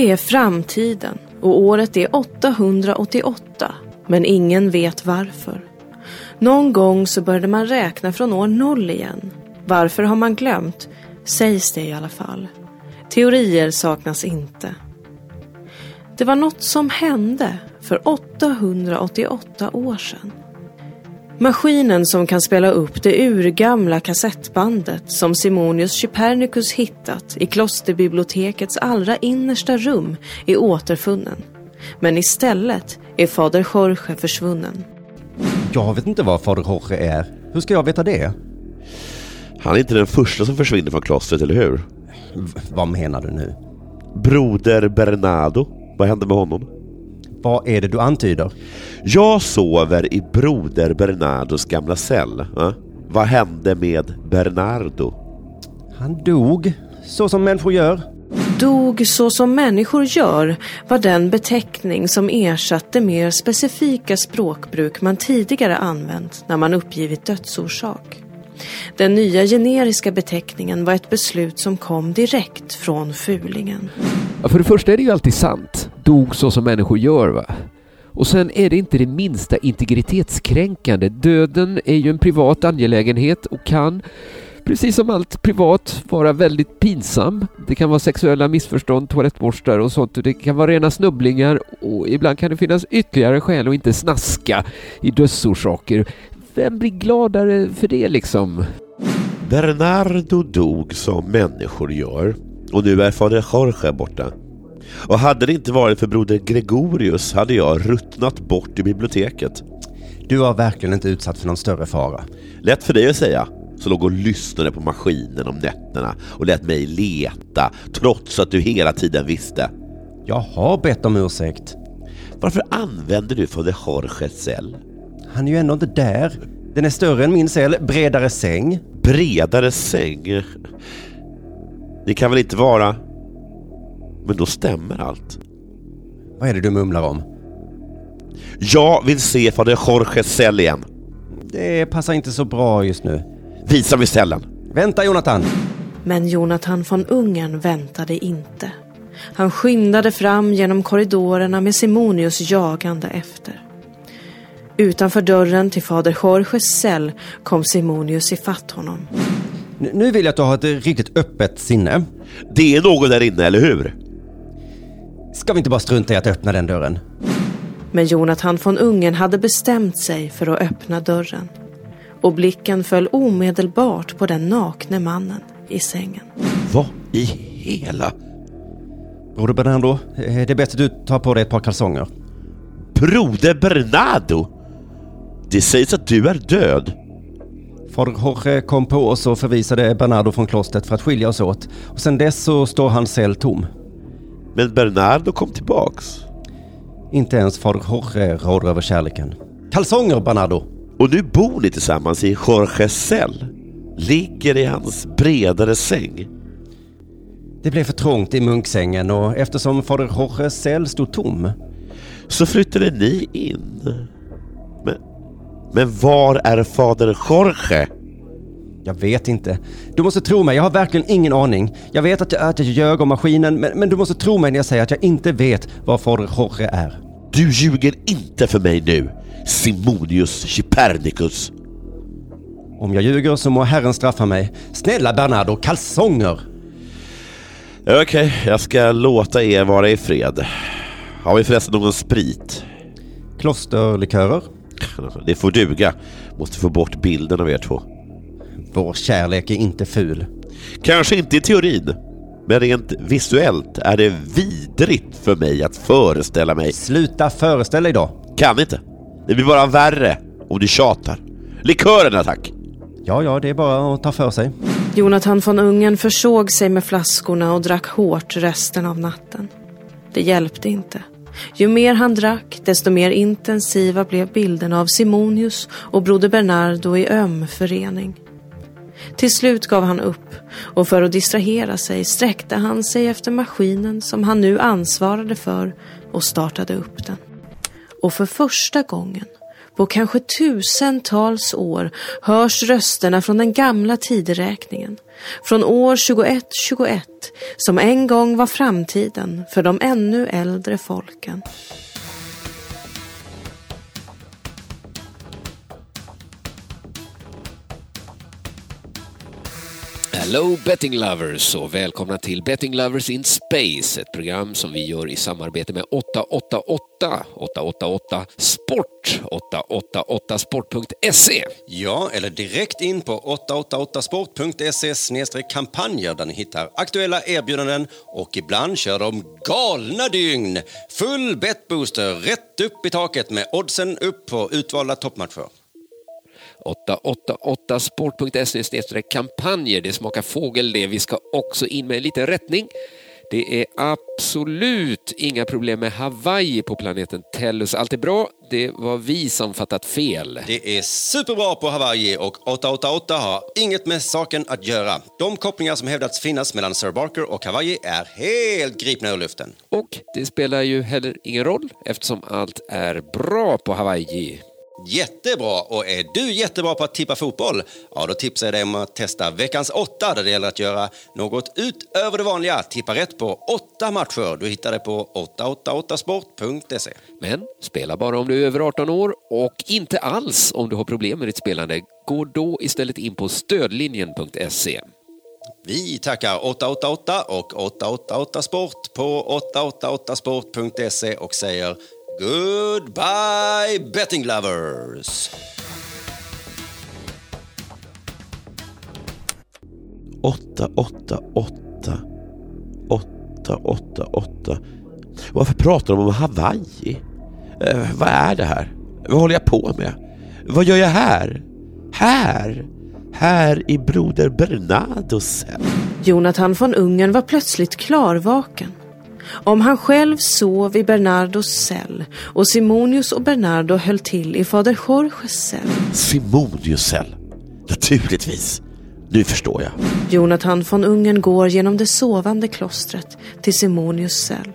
Det är framtiden och året är 888 men ingen vet varför. Någon gång så började man räkna från år noll igen. Varför har man glömt? Sägs det i alla fall. Teorier saknas inte. Det var något som hände för 888 år sedan. Maskinen som kan spela upp det urgamla kassettbandet som Simonius Chypernicus hittat i klosterbibliotekets allra innersta rum är återfunnen. Men istället är fader Jorge försvunnen. Jag vet inte vad fader Jorge är. Hur ska jag veta det? Han är inte den första som försvinner från klostret, eller hur? V vad menar du nu? Broder Bernardo, vad hände med honom? Vad är det du antyder? Jag sover i broder Bernardos gamla cell. Eh? Vad hände med Bernardo? Han dog, så som människor gör. Dog så som människor gör var den beteckning som ersatte mer specifika språkbruk man tidigare använt när man uppgivit dödsorsak. Den nya generiska beteckningen var ett beslut som kom direkt från fulingen. Ja, för det första är det ju alltid sant. Dog så som människor gör va. Och sen är det inte det minsta integritetskränkande. Döden är ju en privat angelägenhet och kan precis som allt privat vara väldigt pinsam. Det kan vara sexuella missförstånd, toalettborstar och sånt. Det kan vara rena snubblingar och ibland kan det finnas ytterligare skäl att inte snaska i dödsorsaker. Vem blir gladare för det liksom? Bernardo dog som människor gör och nu är fader Jorge borta. Och hade det inte varit för broder Gregorius hade jag ruttnat bort i biblioteket. Du var verkligen inte utsatt för någon större fara. Lätt för dig att säga, som låg och lyssnade på maskinen om nätterna och lät mig leta trots att du hela tiden visste. Jag har bett om ursäkt. Varför använder du fader Jorges cell? Han är ju ändå inte där. Den är större än min cell, bredare säng. Bredare säng? Det kan väl inte vara... Men då stämmer allt. Vad är det du mumlar om? Jag vill se fader Jorges cell igen. Det passar inte så bra just nu. Visa mig cellen. Vänta Jonathan! Men Jonathan von Ungern väntade inte. Han skyndade fram genom korridorerna med Simonius jagande efter. Utanför dörren till fader Jorges cell kom Simonius ifatt honom. Nu vill jag att du har ett riktigt öppet sinne. Det är någon där inne, eller hur? Ska vi inte bara strunta i att öppna den dörren? Men Jonathan von Ungern hade bestämt sig för att öppna dörren. Och blicken föll omedelbart på den nakne mannen i sängen. Vad i hela... Broder Bernardo, eh, det är bäst att du tar på dig ett par kalsonger. Broder Bernardo? Det sägs att du är död. Fader Jorge kom på oss och förvisade Bernardo från klostret för att skilja oss åt. Och sen dess så står hans cell tom. Men Bernardo kom tillbaks. Inte ens fader Jorge råder över kärleken. Kalsonger Bernardo! Och nu bor ni tillsammans i Jorges cell. Ligger i hans bredare säng. Det blev för trångt i munksängen och eftersom fader Jorges cell stod tom så flyttade ni in. Men, men var är fader Jorge? Jag vet inte. Du måste tro mig, jag har verkligen ingen aning. Jag vet att jag, att jag ljög om maskinen, men, men du måste tro mig när jag säger att jag inte vet var fader Jorge är. Du ljuger inte för mig nu, Simonius Chypernicus. Om jag ljuger så må Herren straffa mig. Snälla Bernardo, kalsonger! Okej, okay, jag ska låta er vara i fred. Har vi förresten någon sprit? Klosterlikörer? Det får duga. Måste få bort bilden av er två. Vår kärlek är inte ful. Kanske inte i teorin. Men rent visuellt är det vidrigt för mig att föreställa mig... Sluta föreställa dig då. Kan inte. Det blir bara värre om du tjatar. Likörerna tack! Ja, ja, det är bara att ta för sig. Jonathan von Ungern försåg sig med flaskorna och drack hårt resten av natten. Det hjälpte inte. Ju mer han drack, desto mer intensiva blev bilderna av Simonius och broder Bernardo i öm förening. Till slut gav han upp och för att distrahera sig sträckte han sig efter maskinen som han nu ansvarade för och startade upp den. Och för första gången på kanske tusentals år hörs rösterna från den gamla tideräkningen. Från år 2121 som en gång var framtiden för de ännu äldre folken. Hello betting lovers och välkomna till Betting Lovers in Space, ett program som vi gör i samarbete med 888, 888 Sport, 888sport.se. Ja, eller direkt in på 888sport.se kampanjer där ni hittar aktuella erbjudanden och ibland kör de galna dygn. Full betbooster rätt upp i taket med oddsen upp på utvalda toppmatcher. 888sport.se kampanjer. Det smakar fågel det. Vi ska också in med en liten rättning. Det är absolut inga problem med Hawaii på planeten Tellus. Allt är bra. Det var vi som fattat fel. Det är superbra på Hawaii och 888 har inget med saken att göra. De kopplingar som hävdats finnas mellan Sir Barker och Hawaii är helt gripna ur luften. Och det spelar ju heller ingen roll eftersom allt är bra på Hawaii. Jättebra! Och är du jättebra på att tippa fotboll? Ja, då tipsar jag dig om att testa veckans åtta där det gäller att göra något utöver det vanliga. Tippa rätt på åtta matcher. Du hittar det på 888sport.se. Men spela bara om du är över 18 år och inte alls om du har problem med ditt spelande. Gå då istället in på stödlinjen.se. Vi tackar 888 och 888 Sport på 888sport.se och säger Goodbye betting lovers! 888 888 Varför pratar de om Hawaii? Eh, vad är det här? Vad håller jag på med? Vad gör jag här? Här? Här i broder Bernardos cell? Jonathan von Ungern var plötsligt klarvaken. Om han själv sov i Bernardos cell och Simonius och Bernardo höll till i fader Jorges cell. Simonius cell? Naturligtvis. Nu förstår jag. Jonathan von Ungern går genom det sovande klostret till Simonius cell.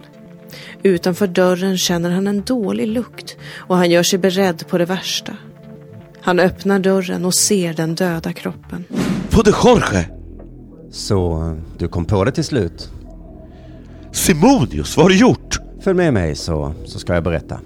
Utanför dörren känner han en dålig lukt och han gör sig beredd på det värsta. Han öppnar dörren och ser den döda kroppen. Fader Jorge! Så du kom på det till slut? Simonius, vad har du gjort? Följ med mig så, så ska jag berätta.